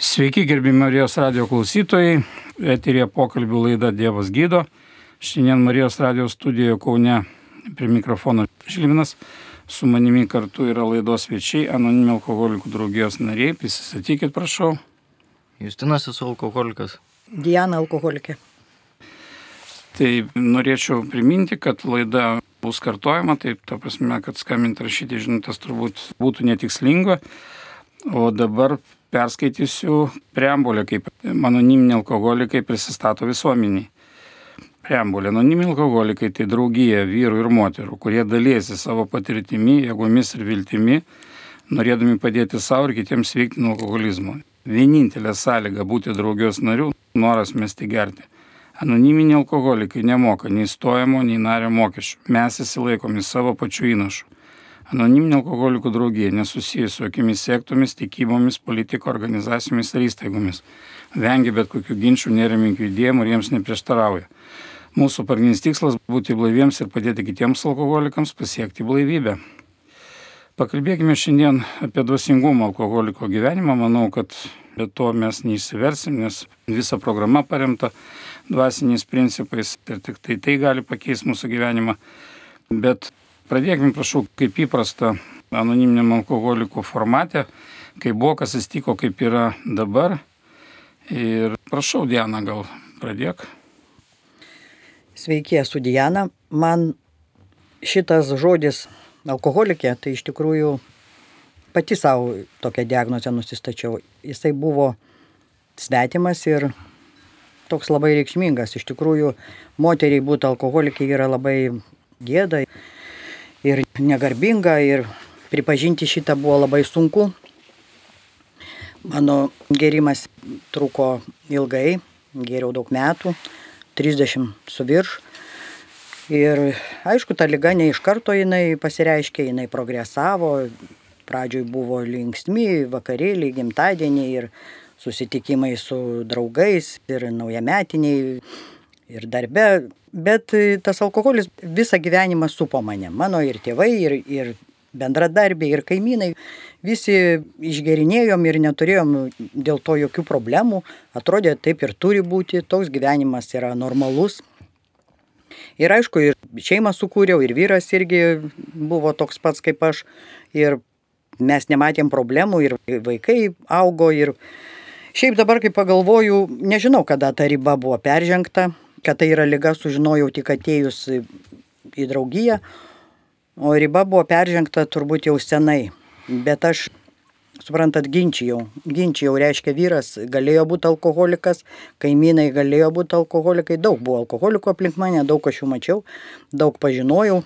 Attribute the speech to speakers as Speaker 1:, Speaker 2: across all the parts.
Speaker 1: Sveiki, gerbimi Marijos radio klausytojai. Eterija pokalbių laida Dievas gydo. Šiandien Marijos radio studijoje Kaune prie mikrofono Žilminas. Su manimi kartu yra laidos svečiai, anonimė alkoholikų draugijos nariai. Prisistatykit, prašau.
Speaker 2: Justinas esu alkoholikas.
Speaker 3: Diana alkoholikė.
Speaker 1: Tai norėčiau priminti, kad laida bus kartojama, taip ta prasme, kad skambinti rašyti žinutės turbūt būtų netikslinga. O dabar perskaitysiu preambulę, kaip anoniminiai alkoholikai prisistato visuomeniai. Preambulė. Anoniminiai alkoholikai tai draugija vyrų ir moterų, kurie dalysi savo patirtimi, jėgomis ir viltimi, norėdami padėti savo ir kitiems veikti nuo alkoholizmo. Vienintelė sąlyga būti draugijos narių - noras mesti gerti. Anoniminiai alkoholikai nemoka nei stojamo, nei nario mokesčių. Mes įsilaikomi savo pačių įnašų. Anoniminė alkoholikų draugija nesusijusi su jokiamis sektomis, tikybomis, politiko organizacijomis ir įstaigomis. Vengia bet kokių ginčių, nereminkų judėjimų ir jiems neprieštarauja. Mūsų pagrindinis tikslas - būti blaiviems ir padėti kitiems alkoholikams pasiekti blaivybę. Pakalbėkime šiandien apie dvasingumą alkoholiko gyvenimą. Manau, kad be to mes neįsiversim, nes visa programa paremta dvasiniais principais ir tik tai tai gali pakeisti mūsų gyvenimą. Bet Pradėkime, prašau, kaip įprasta anoniminiam alkoholikų formate, kaip buvo, kas atsitiko, kaip yra dabar. Ir prašau, Diana, gal pradėk.
Speaker 3: Sveiki, esu Diana. Man šitas žodis alkoholikė, tai iš tikrųjų pati savo tokią diagnozę nusistačiau. Jisai buvo svetimas ir toks labai reikšmingas. Iš tikrųjų, moteriai būti alkoholikė yra labai gėda ir negarbinga ir pripažinti šitą buvo labai sunku. Mano gerimas truko ilgai, geriau daug metų, 30 su virš. Ir aišku, ta lyga ne iš karto jinai pasireiškė, jinai progresavo. Pradžioj buvo linksmi vakarėliai, gimtadieniai ir susitikimai su draugais ir naujametiniai ir darbe Bet e, tas alkoholis visą gyvenimą supo mane. Mano ir tėvai, ir, ir bendradarbiai, ir kaimynai. Visi išgerinėjom ir neturėjom dėl to jokių problemų. Atrodė, taip ir turi būti. Toks gyvenimas yra normalus. Ir aišku, ir šeimą sukūriau, ir vyras irgi buvo toks pats kaip aš. Ir mes nematėm problemų, ir vaikai augo. Ir šiaip dabar, kai pagalvoju, nežinau, kada ta riba buvo peržengta kad tai yra lyga sužinojau tik atėjus į draugiją, o riba buvo peržengta turbūt jau senai. Bet aš, suprantat, ginčijau. Ginčijau reiškia vyras galėjo būti alkoholikas, kaimynai galėjo būti alkoholikai, daug buvo alkoholikų aplink mane, daug aš jų mačiau, daug pažinojau,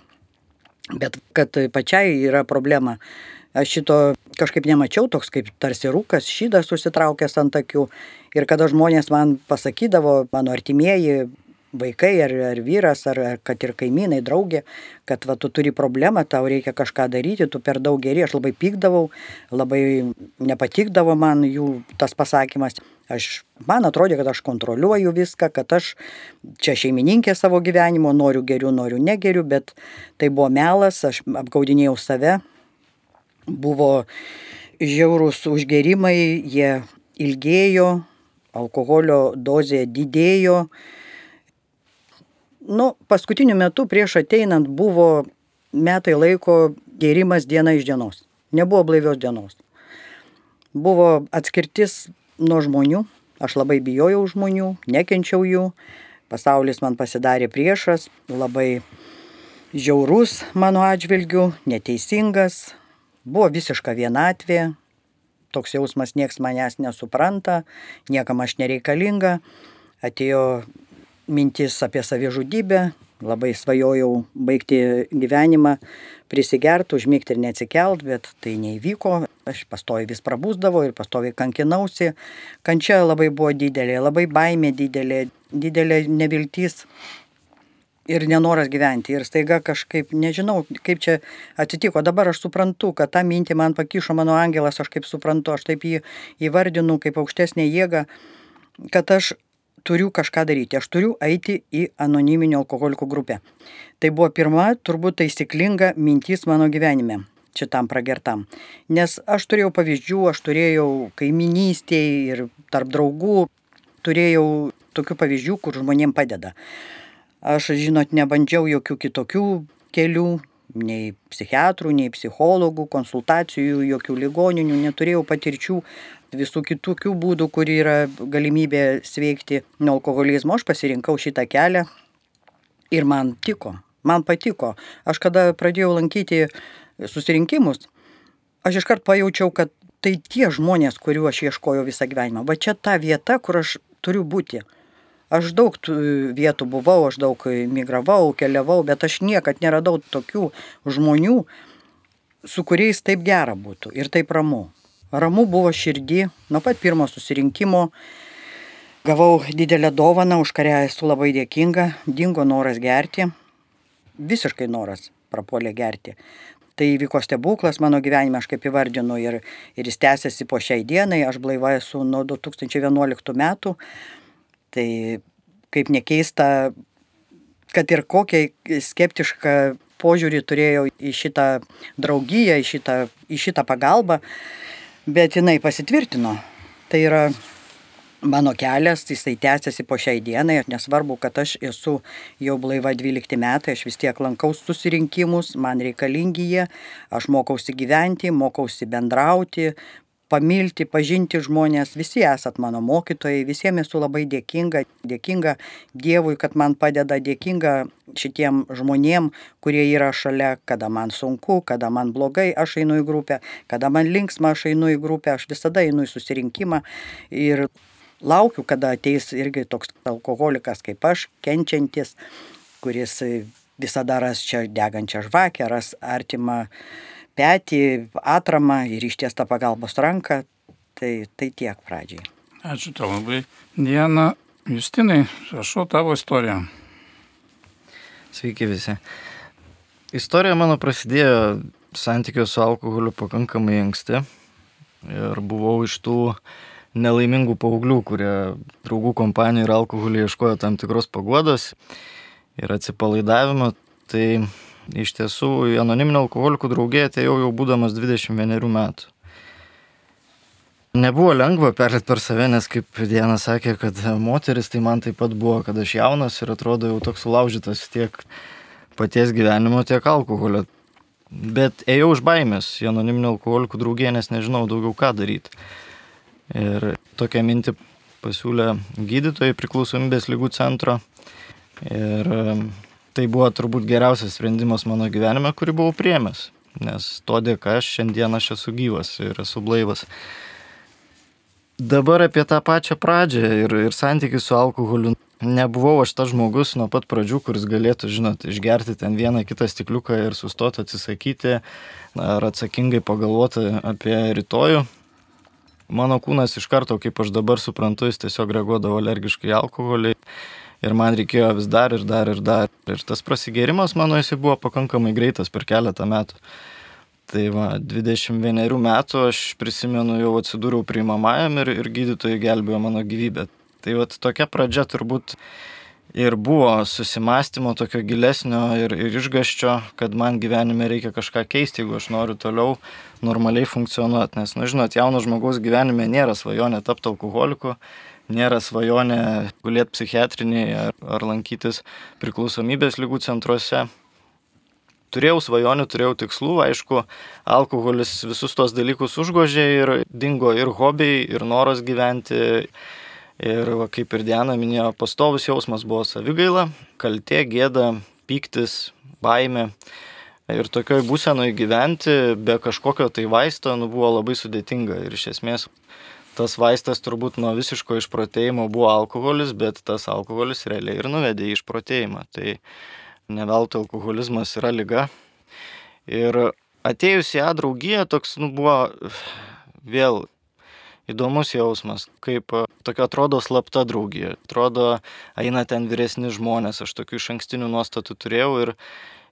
Speaker 3: bet kad pačiai yra problema. Aš šito kažkaip nemačiau, toks kaip tarsi rūkas, šydas susitraukęs ant akių. Ir kada žmonės man pasakydavo, mano artimieji, vaikai ar, ar vyras, ar, ar kad ir kaimynai, draugė, kad va, tu turi problemą, tau reikia kažką daryti, tu per daug geri, aš labai pykdavau, labai nepatikdavo man jų tas pasakymas. Aš, man atrodė, kad aš kontroliuoju viską, kad aš čia šeimininkė savo gyvenimo, noriu geriu, noriu negeriu, bet tai buvo melas, aš apgaudinėjau save, buvo žiaurūs užgerimai, jie ilgėjo, alkoholio dozė didėjo, Nu, paskutiniu metu prieš ateinant buvo metai laiko gėrimas diena iš dienos. Nebuvo blaivios dienos. Buvo atskirtis nuo žmonių. Aš labai bijojau žmonių, nekenčiau jų. Pasaulis man pasidarė priešas, labai žiaurus mano atžvilgiu, neteisingas. Buvo visiška vienatvė. Toks jausmas nieks manęs nesupranta, niekam aš nereikalinga. Atėjo mintis apie savižudybę, labai svajojau baigti gyvenimą, prisigert, užmygti ir neatsikelt, bet tai neįvyko. Aš pastovi vis prabūsdavo ir pastovi kankinausi. Kančia labai buvo didelė, labai baimė didelė, didelė neviltis ir nenoras gyventi. Ir staiga kažkaip, nežinau, kaip čia atsitiko. Dabar aš suprantu, kad tą mintį man pakišo mano angelas, aš kaip suprantu, aš taip jį įvardinu kaip aukštesnė jėga, kad aš turiu kažką daryti, aš turiu eiti į anoniminio alkoholikų grupę. Tai buvo pirma, turbūt taisyklinga mintis mano gyvenime. šitam pragertam. Nes aš turėjau pavyzdžių, aš turėjau kaiminystėje ir tarp draugų, turėjau tokių pavyzdžių, kur žmonėm padeda. Aš, žinot, nebandžiau jokių kitokių kelių, nei psichiatrų, nei psichologų, konsultacijų, jokių ligoninių, neturėjau patirčių visų kitokių būdų, kur yra galimybė sveikti nuo alkoholizmo. Aš pasirinkau šitą kelią ir man tiko, man patiko. Aš kada pradėjau lankyti susirinkimus, aš iškart pajaučiau, kad tai tie žmonės, kuriuo aš ieškojau visą gyvenimą. Va čia ta vieta, kur aš turiu būti. Aš daug vietų buvau, aš daug migravau, keliavau, bet aš niekad neradau tokių žmonių, su kuriais taip gera būtų. Ir taip ramu. Ramu buvo širdį, nuo pat pirmo susirinkimo. Gavau didelę dovaną, už kurią esu labai dėkinga, dingo noras gerti, visiškai noras prapuolė gerti. Tai įvyko stebuklas mano gyvenime, aš kaip įvardinu, ir, ir jis tęsiasi po šiai dienai, aš blaiva esu nuo 2011 metų, Tai kaip nekeista, kad ir kokią skeptišką požiūrį turėjau į šitą draugiją, į šitą, į šitą pagalbą, bet jinai pasitvirtino. Tai yra mano kelias, jisai tęsiasi po šiai dienai, nesvarbu, kad aš esu jau blaiva 12 metai, aš vis tiek lankau susirinkimus, man reikalingi jie, aš mokausi gyventi, mokausi bendrauti, pamilti, pažinti žmonės, visi esat mano mokytojai, visiems esu labai dėkinga, dėkinga Dievui, kad man padeda, dėkinga šitiem žmonėm, kurie yra šalia, kada man sunku, kada man blogai, aš einu į grupę, kada man linksma, aš einu į grupę, aš visada einu į susirinkimą ir laukiu, kada ateis irgi toks alkoholikas kaip aš, kenčiantis, kuris visada ras čia degančią žvakę, ras artimą petį, atramą ir ištiestą pagalbos ranką. Tai, tai tiek pradžiai.
Speaker 1: Ačiū tau labai. Diena, Justinai, rašau tavo istoriją.
Speaker 2: Sveiki visi. Istorija mano prasidėjo santykių su alkoholiu pakankamai anksti. Ir buvau iš tų nelaimingų paauglių, kurie draugų kompanijų ir alkoholį ieškojo tam tikros pagodos ir atsipalaidavimo. Tai Iš tiesų, į anoniminio alkoholikų draugiją atėjau jau būdamas 21 metų. Nebuvo lengva perlėti per save, nes kaip Diena sakė, kad moteris tai man taip pat buvo, kad aš jaunas ir atrodo jau toks sulaužytas tiek paties gyvenimo, tiek alkoholio. Bet ėjau iš baimės į anoniminio alkoholikų draugiją, nes nežinau daugiau ką daryti. Ir tokią mintį pasiūlė gydytojai priklausomybės lygų centro. Ir tai buvo turbūt geriausias sprendimas mano gyvenime, kurį buvau priemęs. Nes to dėka aš šiandien aš esu gyvas ir esu blaivas. Dabar apie tą pačią pradžią ir, ir santykių su alkoholiu. Nebuvau aš tas žmogus nuo pat pradžių, kuris galėtų, žinot, išgerti ten vieną kitą stikliuką ir sustoti atsisakyti ar atsakingai pagalvoti apie rytojų. Mano kūnas iš karto, kaip aš dabar suprantu, jis tiesiog reaguodavo alergiškai alkoholį ir man reikėjo vis dar ir dar ir dar. Ir tas prasigėrimas mano jisai buvo pakankamai greitas per keletą metų. Tai va, 21 metų aš prisimenu, jau atsidūriau priimamajam ir, ir gydytojai gelbėjo mano gyvybę. Tai va, tokia pradžia turbūt ir buvo susimastymo tokio gilesnio ir, ir išgaščio, kad man gyvenime reikia kažką keisti, jeigu aš noriu toliau normaliai funkcionuoti. Nes, na, nu, žinot, jauno žmogaus gyvenime nėra svajonė tapti alkoholiku, nėra svajonė gulėti psichiatrinėje ar, ar lankytis priklausomybės lygų centruose. Turėjau svajonių, turėjau tikslų, aišku, alkoholis visus tos dalykus užgožė ir dingo ir hobiai, ir noras gyventi. Ir va, kaip ir Diena minėjo, pastovus jausmas buvo savigaila, kaltė, gėda, pyktis, baime. Ir tokioj būsenoje gyventi be kažkokio tai vaisto nu, buvo labai sudėtinga. Ir iš esmės tas vaistas turbūt nuo visiško išprotėjimo buvo alkoholis, bet tas alkoholis realiai ir nuvedė į išprotėjimą. Tai neveltui alkoholizmas yra lyga. Ir atėjus į A draugiją toks nu, buvo vėl įdomus jausmas, kaip tokia atrodo slapta draugija. Atrodo, eina ten vyresni žmonės, aš tokių iš ankstinių nuostatų turėjau ir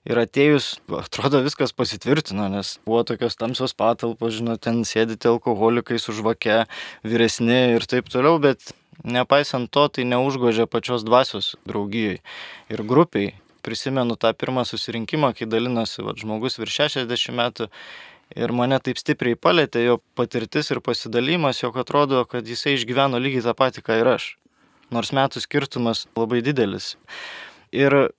Speaker 2: Ir atėjus, atrodo, viskas pasitvirtino, nes buvo tokios tamsios patalpos, žinot, ten sėdite alkoholikai su žvake, vyresni ir taip toliau, bet nepaisant to, tai neužgožė pačios dvasios draugijai ir grupiai. Prisimenu tą pirmą susirinkimą, kai dalinosi va, žmogus virš 60 metų Ir mane taip stipriai palėtė jo patirtis ir pasidalymas, jog atrodo, kad jisai išgyveno lygiai tą patį, ką ir aš. Nors metų skirtumas labai didelis. Ir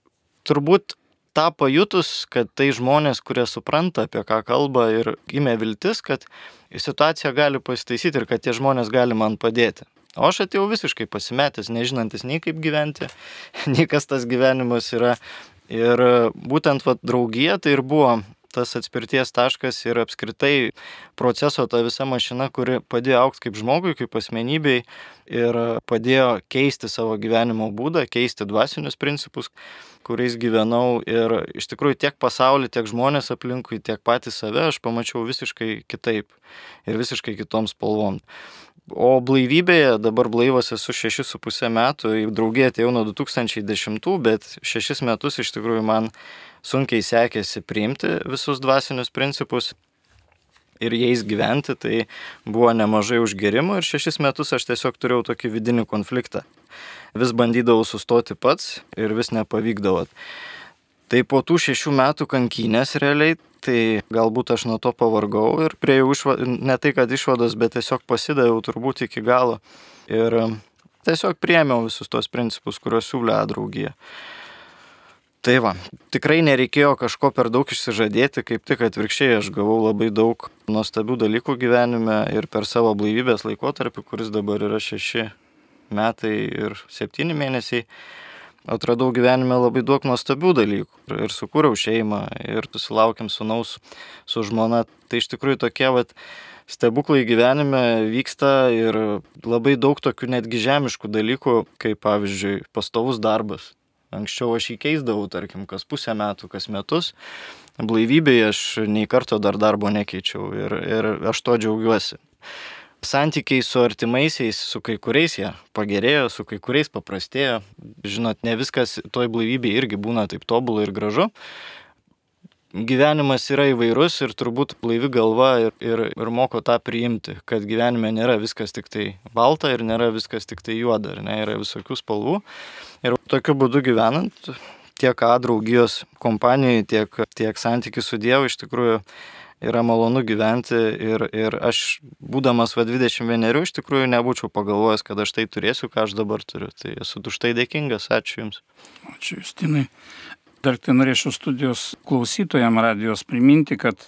Speaker 2: turbūt tą pajutus, kad tai žmonės, kurie supranta, apie ką kalba ir gimė viltis, kad situacija gali pasitaisyti ir kad tie žmonės gali man padėti. O aš atėjau visiškai pasimetęs, nežinantis nei kaip gyventi, nei kas tas gyvenimas yra. Ir būtent vat, draugija tai ir buvo tas atspirties taškas ir apskritai proceso ta visa mašina, kuri padėjo aukti kaip žmogui, kaip asmenybei ir padėjo keisti savo gyvenimo būdą, keisti dvasinius principus, kuriais gyvenau ir iš tikrųjų tiek pasaulį, tiek žmonės aplinkui, tiek patį save aš pamačiau visiškai kitaip ir visiškai kitom spalvom. O blaivybėje dabar blaivas esu 6,5 metų, į draugiją atėjau nuo 2010, bet 6 metus iš tikrųjų man sunkiai sekėsi priimti visus dvasinius principus ir jais gyventi, tai buvo nemažai užgerimų ir šešis metus aš tiesiog turėjau tokį vidinį konfliktą. Vis bandydavau sustoti pats ir vis nepavykdavo. Tai po tų šešių metų kankynės realiai, tai galbūt aš nuo to pavargau ir prieėjau išvados, ne tai kad išvados, bet tiesiog pasidaviau turbūt iki galo. Ir tiesiog priemiau visus tos principus, kuriuos siūlė draugija. Tai va, tikrai nereikėjo kažko per daug išsižadėti, kaip tik atvirkščiai aš gavau labai daug nuostabių dalykų gyvenime ir per savo blaivybės laikotarpį, kuris dabar yra šeši metai ir septyni mėnesiai, atradau gyvenime labai daug nuostabių dalykų. Ir, sukūriau šeimą ir susilaukėm sunaus su žmona. Tai iš tikrųjų tokie vat, stebuklai gyvenime vyksta ir labai daug tokių netgi žemiškų dalykų, kaip pavyzdžiui pastovus darbas Anksčiau aš jį keisdavau, tarkim, kas pusę metų, kas metus. Blaivybėje aš nei karto dar darbo nekeičiau ir, ir aš to džiaugiuosi. Santykiai su artimaisiais, su kai kuriais jie pagerėjo, su kai kuriais paprastėjo. Žinot, ne viskas toj blaivybėje irgi būna taip tobulai ir gražu, gyvenimas yra įvairus ir turbūt blaivi galva ir, ir, ir moko tą priimti, kad gyvenime nėra viskas tik tai balta ir nėra viskas tik tai juoda, ir ne, yra visokių spalvų. Ir tokiu būdu gyvenant, tiek A draugijos kompanijai, tiek, tiek santykių su Dievu iš tikrųjų yra malonu gyventi ir, ir aš, būdamas va 21, iš tikrųjų nebūčiau pagalvojęs, kad aš tai turėsiu, ką aš dabar turiu. Tai esu už tai dėkingas, ačiū Jums.
Speaker 1: Ačiū Justinai. Dar tai norėčiau studijos klausytojams radijos priminti, kad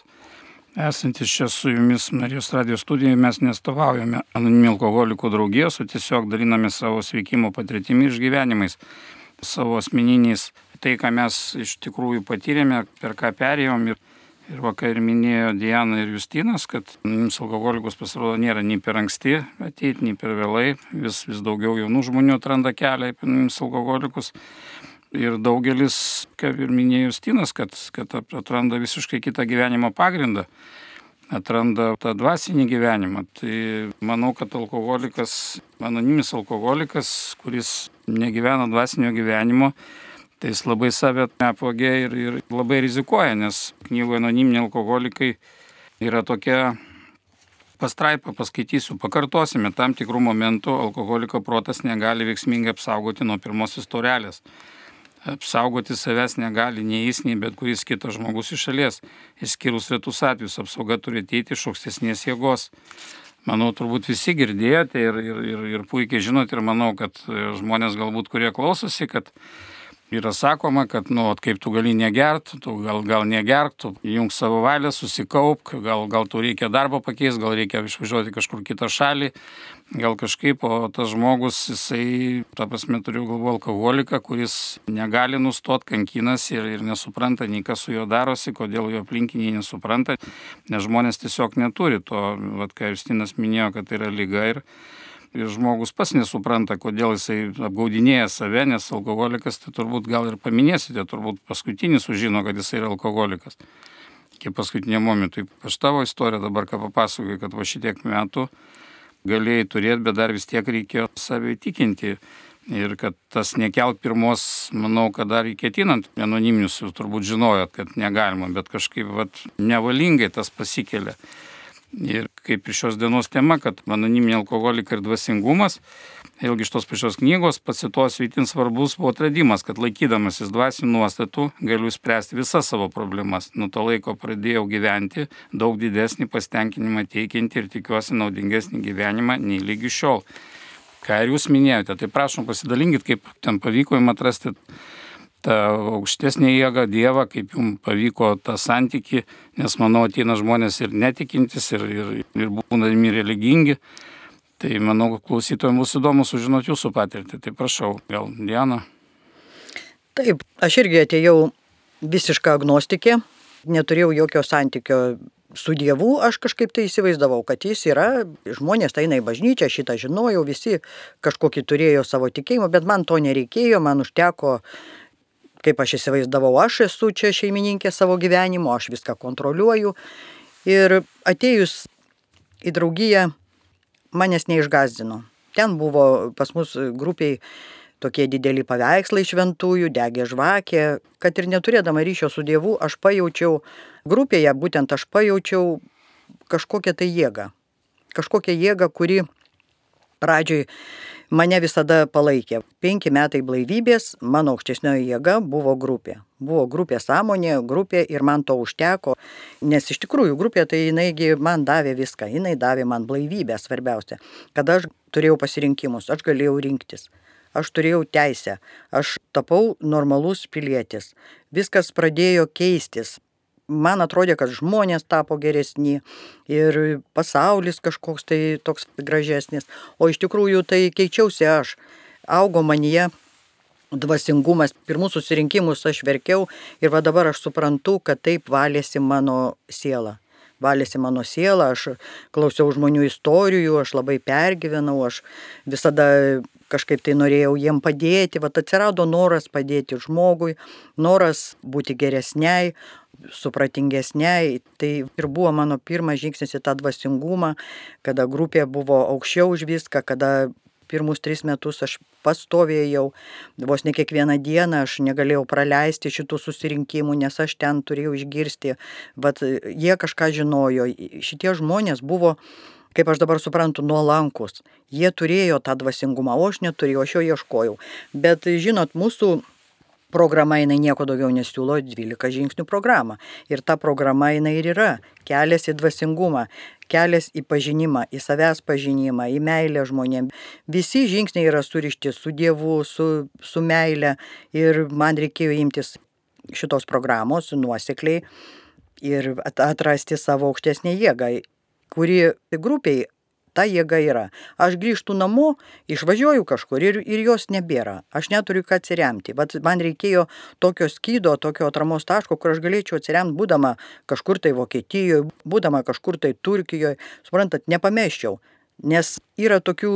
Speaker 1: esantis čia su jumis Marijos radijos studijoje mes nestovaujame anonimų alkoholikų draugijos, o tiesiog daliname savo sveikimo patirtimi išgyvenimais, savo asmeniniais, tai, ką mes iš tikrųjų patyrėme, per ką perėjom. Ir, ir vakar minėjo Diana ir Justinas, kad mums alkoholikus pasirodo nėra nei per anksti ateiti, nei per vėlai, vis, vis daugiau jaunų žmonių atranda kelią į mums alkoholikus ir daugelis, kaip ir minėjo Justinas, kad, kad atranda visiškai kitą gyvenimo pagrindą, atranda tą dvasinį gyvenimą. Tai manau, kad alkoholikas, anoniminis alkoholikas, kuris negyvena dvasinio gyvenimo, tai jis labai save apvogė ir, ir labai rizikuoja, nes knygoje anoniminiai alkoholikai yra tokia pastraipą paskaitysiu, pakartosime, tam tikrų momentų alkoholiko protas negali veiksmingai apsaugoti nuo pirmosios taurelės apsaugoti savęs negali nei jis, nei bet kuris kitas žmogus iš šalies. Išskyrus retus atvejus, apsauga turi ateiti iš aukštesnės jėgos. Manau, turbūt visi girdėjote ir, ir, ir, puikiai žinote ir manau, kad žmonės galbūt, kurie klausosi, kad yra sakoma, kad, nu, kaip tu gali negert, tu gal, gal negerk, tu jung savo valią, susikaupk, gal, gal tu reikia darbo pakeisti, gal reikia išvažiuoti kažkur kitą šalį, gal kažkaip, o tas žmogus, jisai, ta prasme, turiu galvo alkoholiką, kuris negali nustoti, kankinas ir, ir nesupranta nei kas su juo darosi, kodėl jo aplinkiniai nesupranta, nes žmonės tiesiog neturi to, vad ką Justinas minėjo, kad tai yra lyga ir ir žmogus pas nesupranta, kodėl jisai apgaudinėja save, nes alkoholikas, tai turbūt gal ir paminėsite, turbūt paskutinis sužino, kad jisai yra alkoholikas. Iki paskutinio momento. Aš tavo istoriją dabar ką papasakoju, kad va šitiek metų galėjai turėti, bet dar vis tiek reikėjo save įtikinti. Ir kad tas nekelt pirmos, manau, kad dar įketinant anoniminius, jūs turbūt žinojot, kad negalima, bet kažkaip vat, nevalingai tas pasikelia. Ir kaip ir šios dienos tema, kad anoniminė alkoholika ir dvasingumas, vėlgi iš tos pačios knygos pacituosiu, itin svarbus buvo atradimas, kad laikydamasis dvasinių nuostatų galiu spręsti visas savo problemas. Nuo to laiko pradėjau gyventi daug didesnį pasitenkinimą teikiantį ir tikiuosi naudingesnį gyvenimą nei lygi šiol. Ką ir jūs minėjote, tai prašom pasidalinkit, kaip ten pavyko jums atrasti tą aukštesnę jėgą, Dievą, kaip jums pavyko tą santyki, nes manau ateina žmonės ir netikintis, ir, ir, ir būnami religingi. Tai manau, klausytojams bus įdomu sužinoti jūsų patirtį. Tai prašau, gal Diana.
Speaker 3: Taip, aš irgi atėjau visišką agnostikė, neturėjau jokio santykio su Dievu, aš kažkaip tai įsivaizdavau, kad jis yra, žmonės eina į bažnyčią, šitą žinojau, visi kažkokį turėjo savo tikėjimą, bet man to nereikėjo, man užteko kaip aš įsivaizdavau, aš esu čia šeimininkė savo gyvenimo, aš viską kontroliuoju. Ir atėjus į draugiją manęs neišgazdino. Ten buvo pas mus grupiai tokie dideli paveikslai šventųjų, degė žvakė, kad ir neturėdama ryšio su Dievu, aš pajaučiau grupėje, būtent aš pajaučiau kažkokią tai jėgą. Kažkokią jėgą, kuri pradžioj mane visada palaikė. Penki metai blaivybės, mano aukštesnioji jėga buvo grupė. Buvo grupė sąmonė, grupė ir man to užteko, nes iš tikrųjų grupė tai jinaigi man davė viską, jinai davė man blaivybę svarbiausia, kad aš turėjau pasirinkimus, aš galėjau rinktis. Aš turėjau teisę, aš tapau normalus pilietis. Viskas pradėjo keistis, man atrodė, kad žmonės tapo geresni ir pasaulis kažkoks tai toks gražesnis, o iš tikrųjų tai keičiausi aš, augo manyje dvasingumas, pirmus susirinkimus aš verkiau ir va dabar aš suprantu, kad taip valėsi mano siela. Valėsi mano siela, aš klausiau žmonių istorijų, aš labai pergyvenau, aš visada kažkaip tai norėjau jiem padėti, va atsirado noras padėti žmogui, noras būti geresniai, supratingesniai. Tai ir buvo mano pirmas žingsnis į tą dvasingumą, kada grupė buvo aukščiau už viską, kada pirmus tris metus aš pastovėjau, vos ne kiekvieną dieną aš negalėjau praleisti šitų susirinkimų, nes aš ten turėjau išgirsti, bet jie kažką žinojo, šitie žmonės buvo kaip aš dabar suprantu, nuolankus. Jie turėjo tą dvasingumą, o aš neturėjau, aš jo ieškojau. Bet žinot, mūsų programa jinai nieko daugiau nesiūlo 12 žingsnių programą. Ir ta programa jinai ir yra kelias į dvasingumą, kelias į pažinimą, į savęs pažinimą, į meilę žmonėm. Visi žingsniai yra surišti su Dievu, su, su meilė ir man reikėjo imtis šitos programos nuosekliai ir atrasti savo aukštesnį jėgą, kuri grupiai ta jėga yra. Aš grįžtu namo, išvažiuoju kažkur ir, ir jos nebėra. Aš neturiu ką atsiremti. Vat man reikėjo tokio skydo, tokio atramos taško, kur aš galėčiau atsiremti, būdama kažkur tai Vokietijoje, būdama kažkur tai Turkijoje. Suprantat, nepameščiau. Nes yra tokių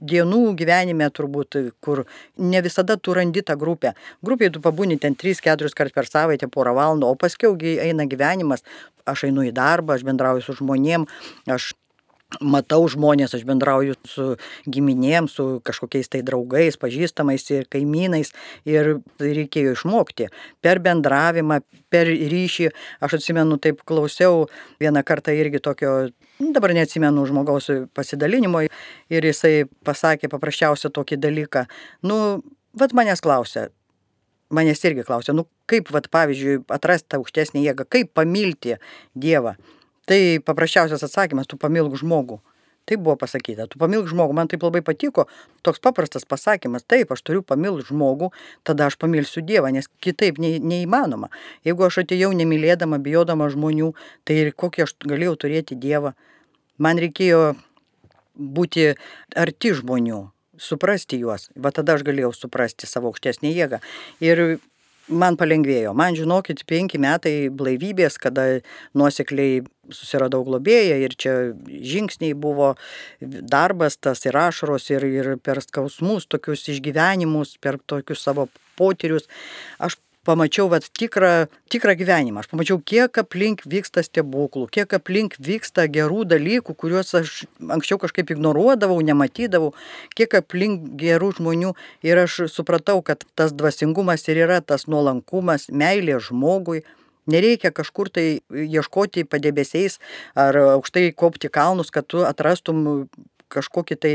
Speaker 3: dienų gyvenime turbūt, kur ne visada tu randi tą grupę. Grupėje tu pabūni ten 3-4 kart per savaitę, porą valandų, o paskiau eina gyvenimas, aš einu į darbą, aš bendrauju su žmonėm, aš matau žmonės, aš bendrauju su giminėm, su kažkokiais tai draugais, pažįstamais ir kaimynais ir reikėjo išmokti per bendravimą, per ryšį. Aš atsimenu, taip klausiau vieną kartą irgi tokio, dabar neatsimenu žmogaus pasidalinimo ir jisai pasakė paprasčiausią tokį dalyką. Nu, vad manęs klausia, manęs irgi klausia, nu kaip, vad pavyzdžiui, atrasti tą aukštesnį jėgą, kaip pamilti Dievą. Tai paprasčiausias atsakymas, tu pamilk žmogų. Taip buvo pasakyta, tu pamilk žmogų, man taip labai patiko, toks paprastas pasakymas, taip, aš turiu pamilti žmogų, tada aš pamilsiu Dievą, nes kitaip ne, neįmanoma. Jeigu aš atėjau nemylėdama, bijodama žmonių, tai ir kokį aš galėjau turėti Dievą. Man reikėjo būti arti žmonių, suprasti juos, va tada aš galėjau suprasti savo aukštesnį jėgą. Ir man palengvėjo. Man, žinokit, penki metai blaivybės, kada nuosekliai susiradau globėją ir čia žingsniai buvo darbas, tas ir ašaros, ir, ir per skausmus, tokius išgyvenimus, per tokius savo potyrius. Aš pamačiau vat, tikrą, tikrą gyvenimą. Aš pamačiau, kiek aplink vyksta stebuklų, kiek aplink vyksta gerų dalykų, kuriuos aš anksčiau kažkaip ignoruodavau, nematydavau, kiek aplink gerų žmonių. Ir aš supratau, kad tas dvasingumas ir yra tas nuolankumas, meilė žmogui, Nereikia kažkur tai ieškoti padėbesiais ar aukštai kopti kalnus, kad tu atrastum kažkokį tai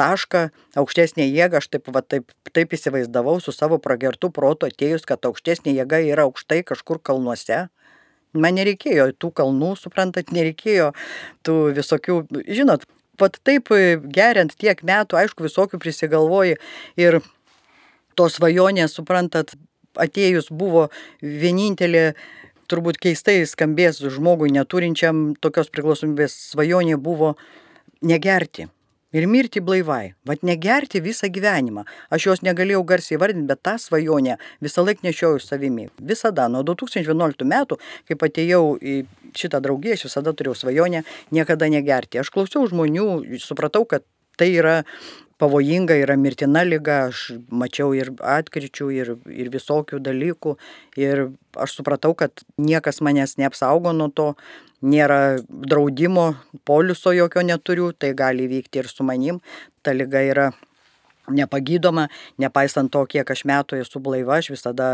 Speaker 3: tašką, aukštesnė jėga, aš taip, va, taip, taip įsivaizdavau su savo pragertų proto atėjus, kad aukštesnė jėga yra aukštai kažkur kalnuose. Man nereikėjo tų kalnų, suprantat, nereikėjo tų visokių, žinot, pat taip geriant tiek metų, aišku, visokių prisigalvoji ir tos svajonės, suprantat, atėjus buvo vienintelė, turbūt keistai skambės žmogui neturinčiam tokios priklausomybės svajonė buvo negerti ir mirti blaivai. Vat negerti visą gyvenimą. Aš jos negalėjau garsiai vardinti, bet tą svajonę visą laiką nešiojau savimi. Visada, nuo 2011 metų, kai atėjau į šitą draugiją, aš visada turėjau svajonę niekada negerti. Aš klausiau žmonių, supratau, kad tai yra pavojinga, yra mirtina lyga, aš mačiau ir atkričių, ir, ir visokių dalykų. Ir aš supratau, kad niekas manęs neapsaugo nuo to, nėra draudimo, poliso jokio neturiu, tai gali vykti ir su manim. Ta lyga yra nepagydoma, nepaisant to, kiek aš metų esu blaiva, aš visada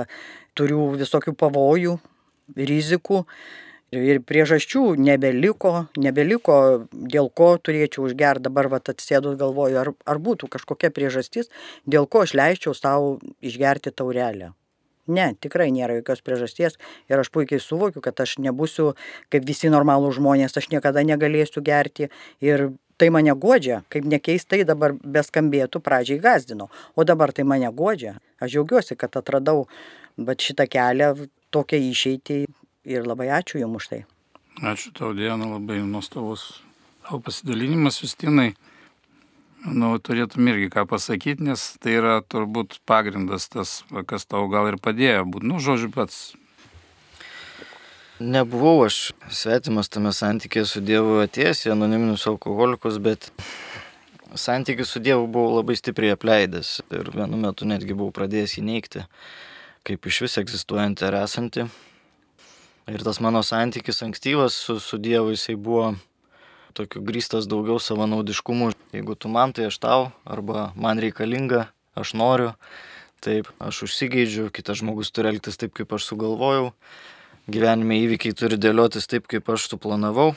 Speaker 3: turiu visokių pavojų, rizikų. Ir priežasčių nebeliko, nebeliko, dėl ko turėčiau užgerti. Dabar vat atsėdus galvoju, ar, ar būtų kažkokia priežastis, dėl ko aš leisčiau savo išgerti taurelę. Ne, tikrai nėra jokios priežasties ir aš puikiai suvokiu, kad aš nebūsiu kaip visi normalūs žmonės, aš niekada negalėsiu gerti ir tai mane godžia, kaip nekeistai dabar beskambėtų, pradžiai gazdino, o dabar tai mane godžia. Aš džiaugiuosi, kad atradau šitą kelią, tokią išeitį ir labai ačiū Jums už tai.
Speaker 1: Ačiū tau, Diena, labai nuostabus tavo pasidalinimas, Justinai nu, turėtum irgi ką pasakyti, nes tai yra turbūt pagrindas tas, kas tau gal ir padėjo būti, nu, žodžiu, pats.
Speaker 2: Nebuvau aš svetimas tame santykėje su Dievu atėjęs į anoniminius alkoholikus, bet santykį su Dievu buvau labai stipriai apleidęs ir vienu metu netgi buvau pradėjęs jį neikti, kaip iš vis egzistuojantį ir esantį. Ir tas mano santykis ankstyvas su, su Dievu jisai buvo tokiu grįstas daugiau savanaudiškumu. Jeigu tu man, tai aš tau, arba man reikalinga, aš noriu, taip, aš užsigeidžiu, kitas žmogus turi elgtis taip, kaip aš sugalvojau, gyvenime įvykiai turi dėliotis taip, kaip aš suplanavau.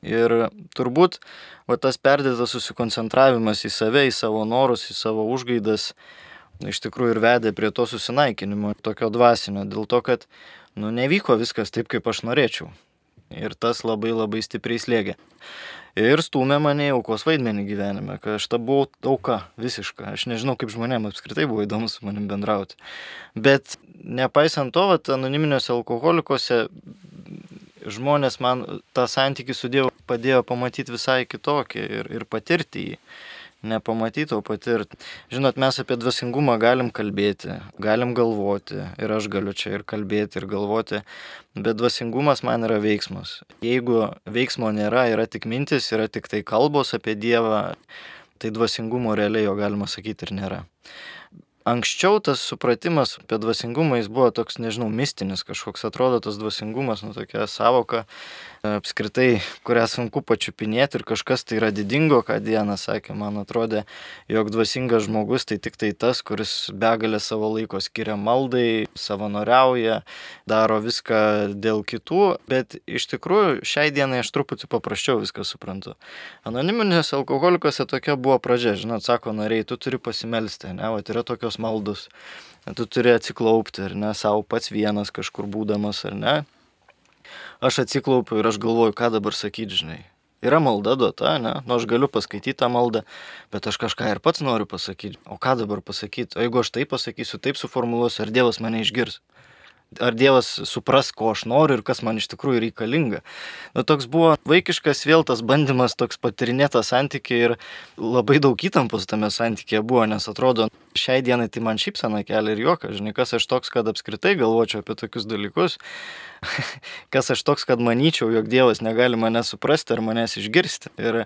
Speaker 2: Ir turbūt va, tas perdėtas susikoncentravimas į save, į savo norus, į savo užgaidas iš tikrųjų ir vedė prie to susinaikinimo, tokio dvasinio, dėl to, kad nu, nevyko viskas taip, kaip aš norėčiau. Ir tas labai labai stipriai slėgė. Ir stumė mane į aukos vaidmenį gyvenime, kad aš ta buvau auka visiška. Aš nežinau, kaip žmonėms apskritai buvo įdomu su manim bendrauti. Bet nepaisant to, vat, anoniminiuose alkoholikose žmonės man tą santykį su Dievu padėjo pamatyti visai kitokį ir, ir patirti jį nepamatyti, o patirti. Žinot, mes apie dvasingumą galim kalbėti, galim galvoti ir aš galiu čia ir kalbėti ir galvoti, bet dvasingumas man yra veiksmas. Jeigu veiksmo nėra, yra tik mintis, yra tik tai kalbos apie Dievą, tai dvasingumo realiai jo galima sakyti ir nėra. Anksčiau tas supratimas apie dvasingumą jis buvo toks, nežinau, mistinis kažkoks, atrodo tas dvasingumas, nu tokia savoka, apskritai, kurią sunku pačiupinėti ir kažkas tai yra didingo, ką Diena sakė, man atrodė, jog dvasingas žmogus tai tik tai tas, kuris begalę savo laiko skiria maldai, savanoriauja, daro viską dėl kitų, bet iš tikrųjų šiai dienai aš truputį paprasčiau viską suprantu. Anoniminėse alkoholikose tokia buvo pradžia, žinot, sako nariai, tu turi pasimelsti, ne, o yra tokios maldos. Tu turi atsiklaupti, ar ne, savo pats vienas kažkur būdamas, ar ne, aš atsiklaupiu ir aš galvoju, ką dabar sakyti, žinai. Yra malda duota, ne? Nu, aš galiu paskaityti tą maldą, bet aš kažką ir pats noriu pasakyti. O ką dabar pasakyti? O jeigu aš taip pasakysiu, taip suformuluosiu, ar Dievas mane išgirs? Ar Dievas supras, ko aš noriu ir kas man iš tikrųjų reikalinga. Nu, toks buvo vaikiškas vėl tas bandymas toks patirinėtas santykiai ir labai daug įtampos tame santykėje buvo, nes atrodo, šiai dienai tai man šypsena kelia ir juokas, žinai, kas aš toks, kad apskritai galvočiau apie tokius dalykus, kas aš toks, kad manyčiau, jog Dievas negali mane suprasti ar manęs išgirsti. Ir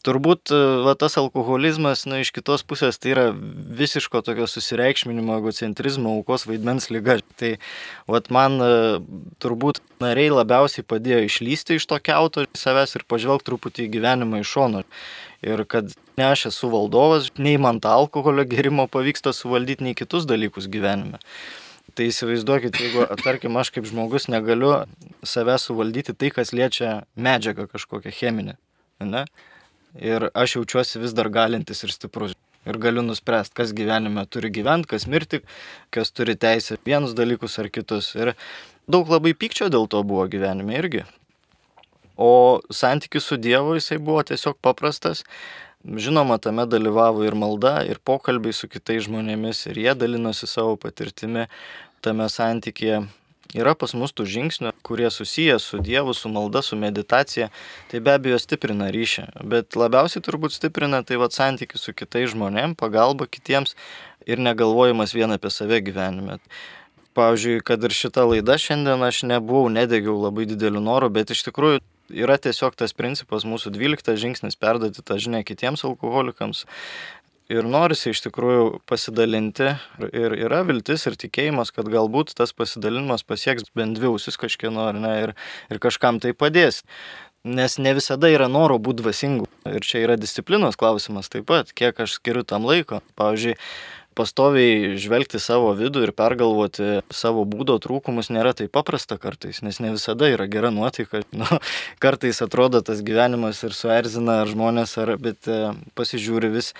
Speaker 2: Turbūt e, va, tas alkoholizmas, na, iš kitos pusės tai yra visiško tokio susireikšminimo, egocentrizmo, aukos vaidmens lyga. Tai va, man e, turbūt nariai labiausiai padėjo išlysti iš to keuto savęs ir pažvelgti truputį į gyvenimą iš šono. Ir kad ne aš esu valdovas, nei man tą alkoholio gerimo pavyksta suvaldyti, nei kitus dalykus gyvenime. Tai įsivaizduokit, jeigu, tarkim, aš kaip žmogus negaliu save suvaldyti tai, kas liečia medžiagą kažkokią cheminę. Ne? Ir aš jaučiuosi vis dar galintis ir stiprus. Ir galiu nuspręsti, kas gyvenime turi gyventi, kas mirti, kas turi teisę vienus dalykus ar kitus. Ir daug labai pykčio dėl to buvo gyvenime irgi. O santykis su Dievu jisai buvo tiesiog paprastas. Žinoma, tame dalyvavo ir malda, ir pokalbiai su kitais žmonėmis, ir jie dalinosi savo patirtimi tame santykėje. Yra pas mus tų žingsnių, kurie susiję su Dievu, su malda, su meditacija, tai be abejo stiprina ryšį, bet labiausiai turbūt stiprina tai vad santykių su kitais žmonėmis, pagalba kitiems ir negalvojimas vien apie save gyvenime. Pavyzdžiui, kad ir šita laida šiandien aš nebuvau, nedegiau labai dideliu noru, bet iš tikrųjų yra tiesiog tas principas mūsų 12 žingsnis perduoti tą žinią kitiems alkoholikams. Ir norisi iš tikrųjų pasidalinti ir yra viltis ir tikėjimas, kad galbūt tas pasidalinimas pasieks bent dvi ausis kažkieno ar ne ir, ir kažkam tai padės. Nes ne visada yra noro būti dvasingu. Ir čia yra disciplinos klausimas taip pat, kiek aš skiriu tam laiko. Pavyzdžiui, pastoviai žvelgti savo vidų ir pergalvoti savo būdo trūkumus nėra taip paprasta kartais, nes ne visada yra gera nuotaika. Nu, kartais atrodo tas gyvenimas ir suerzina ar žmonės, ar, bet e, pasižiūri vis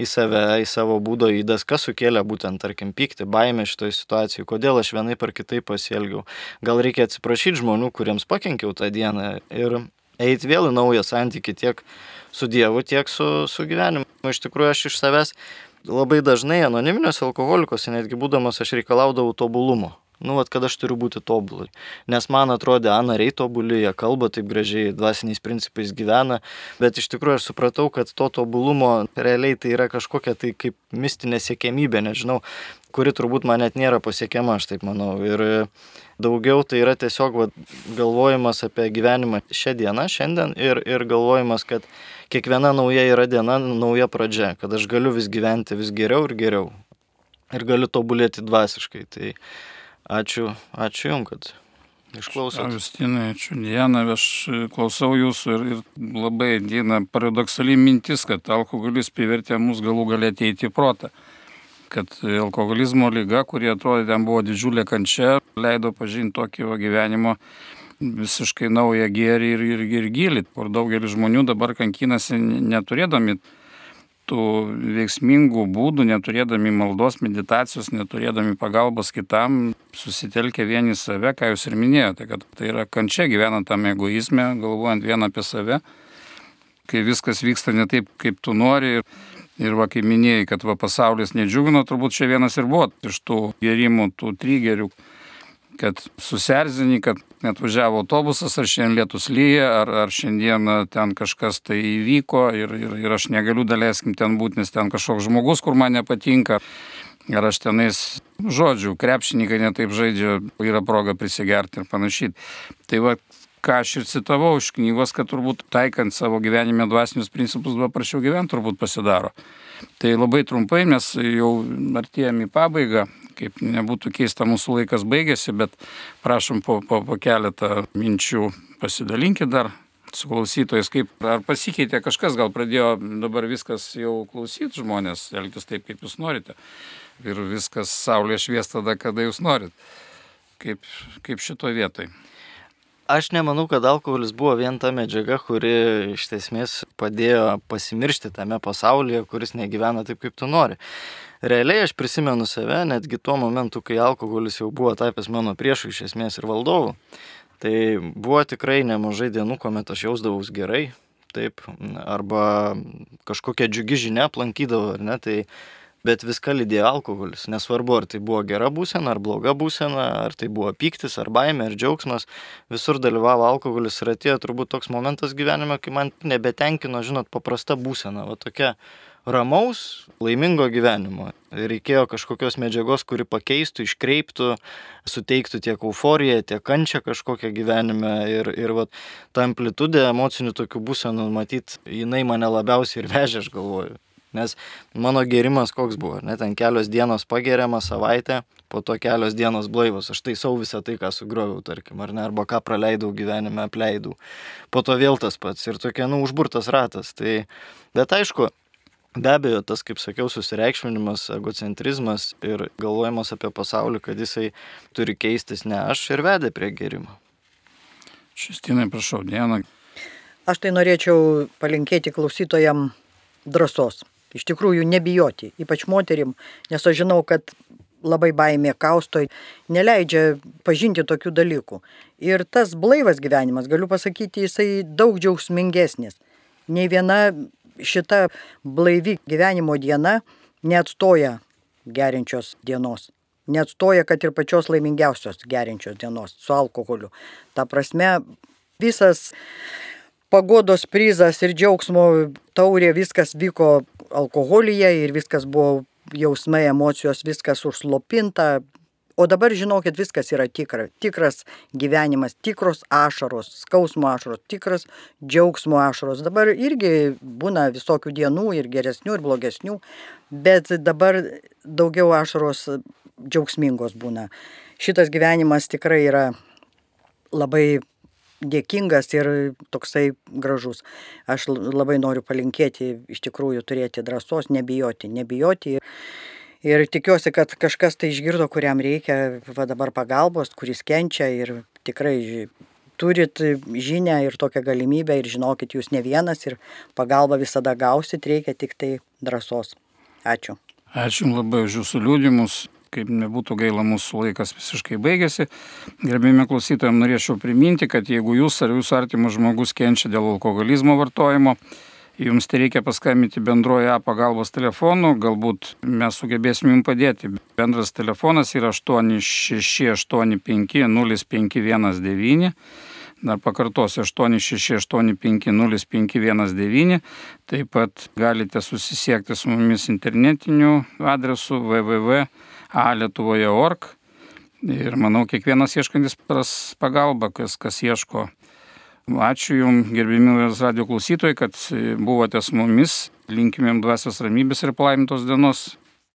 Speaker 2: į save, į savo būdo įdas, kas sukėlė būtent, tarkim, pykti, baimę šitoje situacijoje, kodėl aš vienaip ar kitaip pasielgiau. Gal reikia atsiprašyti žmonių, kuriems pakenkiau tą dieną ir eiti vėl į naują santyki tiek su Dievu, tiek su, su gyvenimu. Iš tikrųjų, aš iš savęs labai dažnai anoniminiuose alkoholikose, netgi būdamas, aš reikalaudavau tobulumo. Nu, vat, kad aš turiu būti tobulai. Nes man atrodė, a, nariai tobuli, jie kalba taip gražiai, dvasiniais principais gyvena, bet iš tikrųjų aš supratau, kad to tobulumo realiai tai yra kažkokia tai kaip mistinė siekėmybė, nežinau, kuri turbūt man net nėra pasiekiama, aš taip manau. Ir daugiau tai yra tiesiog vat, galvojimas apie gyvenimą šią dieną, šiandien ir, ir galvojimas, kad kiekviena nauja yra diena, nauja pradžia, kad aš galiu vis gyventi vis geriau ir geriau. Ir galiu tobulėti dvasiškai. Tai ačiū, ačiū Jums, kad išklausot.
Speaker 1: Augustinai, ačiū Diena, aš klausau jūsų ir, ir labai Diena paradoksaliai mintis, kad alkoholis privertė mus galų galę ateiti į protą kad alkoholizmo lyga, kurie atrodė ten buvo didžiulė kančia, leido pažinti tokį gyvenimo visiškai naują gėrį ir, ir, ir gilį, kur daugelis žmonių dabar kankinasi neturėdami tų veiksmingų būdų, neturėdami maldos, meditacijos, neturėdami pagalbos kitam, susitelkia vieni save, ką jūs ir minėjote, kad tai yra kančia gyvenant tam egoizme, galvojant vien apie save, kai viskas vyksta ne taip, kaip tu nori. Ir, ir va, kaip minėjai, kad va, pasaulis nedžiugino, turbūt čia vienas ir buvo iš tų gerimų, tų trigerių kad susierzini, kad net važiavo autobusas, ar šiandien lietus lyja, ar, ar šiandien ten kažkas tai įvyko ir, ir, ir aš negaliu daleiskim ten būti, nes ten kažkoks žmogus, kur man nepatinka. Ar aš tenais, žodžiu, krepšininkai netaip žaidžia, yra proga prisigerti ir panašiai. Tai va, ką aš ir citavau iš knygos, kad turbūt taikant savo gyvenime dvasinius principus paprasčiau gyventi turbūt pasidaro. Tai labai trumpai mes jau artėjame į pabaigą kaip nebūtų keista, mūsų laikas baigėsi, bet prašom po, po, po keletą minčių pasidalinkit dar su klausytojais, kaip ar pasikeitė kažkas, gal pradėjo dabar viskas jau klausyti žmonės, elgtis taip, kaip jūs norite. Ir viskas saulė švies tada, kada jūs norit. Kaip, kaip šito vietoj.
Speaker 2: Aš nemanau, kad alkoholis buvo vien ta medžiaga, kuri iš esmės padėjo pasimiršti tame pasaulyje, kuris negyvena taip, kaip tu nori. Realiai aš prisimenu save, netgi tuo momentu, kai alkoholis jau buvo tapęs mano priešu iš esmės ir valdovu. Tai buvo tikrai nemažai dienų, kuomet aš jausdavaus gerai, taip, arba kažkokia džiugi žinia aplankydavo, ar ne, tai bet viską lydėjo alkoholis. Nesvarbu, ar tai buvo gera būsena, ar bloga būsena, ar tai buvo pyktis, ar baimė, ar džiaugsmas, visur dalyvavo alkoholis ir atėjo turbūt toks momentas gyvenime, kai man nebetenkino, žinot, paprasta būsena, va tokia ramaus, laimingo gyvenimo. Reikėjo kažkokios medžiagos, kuri pakeistų, iškreiptų, suteiktų tiek euforiją, tiek kančią kažkokią gyvenime. Ir, ir va, ta amplitudė emocinių tokių būsenų, matyt, jinai mane labiausiai ir vežė, aš galvoju. Nes mano gėrimas koks buvo, net ten kelios dienos pageriama savaitę, po to kelios dienos blaivos, aš taisau visą tai, ką sugroviau, tarkim, ar ne, arba ką praleidau gyvenime, apleidau. Po to vėl tas pats ir tokia, nu, užburtas ratas. Tai, bet aišku, Be abejo, tas, kaip sakiau, susireikšminimas, egocentrizmas ir galvojimas apie pasaulį, kad jisai turi keistis ne aš ir vedė prie gerimo.
Speaker 1: Šistinai, prašau, Diena.
Speaker 3: Aš tai norėčiau palinkėti klausytojam drąsos. Iš tikrųjų, nebijoti, ypač moterim, nes aš žinau, kad labai baimė kausto, neleidžia pažinti tokių dalykų. Ir tas blaivas gyvenimas, galiu pasakyti, jisai daug džiaugsmingesnis. Nei viena šita blaivi gyvenimo diena neatstoja gerinčios dienos. Neatstoja, kad ir pačios laimingiausios gerinčios dienos su alkoholiu. Ta prasme, visas pagodos prizas ir džiaugsmo taurė, viskas vyko alkoholyje ir viskas buvo jausmai, emocijos, viskas užslopinta, O dabar žinokit, viskas yra tikra. Tikras gyvenimas, tikros ašaros, skausmo ašaros, tikras džiaugsmo ašaros. Dabar irgi būna visokių dienų ir geresnių, ir blogesnių, bet dabar daugiau ašaros džiaugsmingos būna. Šitas gyvenimas tikrai yra labai dėkingas ir toksai gražus. Aš labai noriu palinkėti iš tikrųjų turėti drąsos, nebijoti, nebijoti. Ir Ir tikiuosi, kad kažkas tai išgirdo, kuriam reikia va dabar pagalbos, kuris kenčia ir tikrai turit žinę ir tokią galimybę ir žinokit, jūs ne vienas ir pagalbą visada gausit, reikia tik tai drąsos. Ačiū.
Speaker 1: Ačiū labai už jūsų liūdimus. Kaip nebūtų gaila, mūsų laikas visiškai baigėsi. Gerbėjime klausytojams norėčiau priminti, kad jeigu jūs ar jūsų artimas žmogus kenčia dėl alkoholizmo vartojimo, jums tai reikia paskambinti bendroje A pagalbos telefonu, galbūt mes sugebėsim jums padėti. Bendras telefonas yra 86850519. Dar pakartosiu 86850519. Taip pat galite susisiekti su mumis internetiniu adresu www.alietuvoje.org. Ir manau, kiekvienas ieškantis pagalbą, kas, kas ieško Ačiū Jums, gerbimi radio klausytojai, kad buvote su mumis. Linkimėm dvasios ramybės ir palaimintos dienos.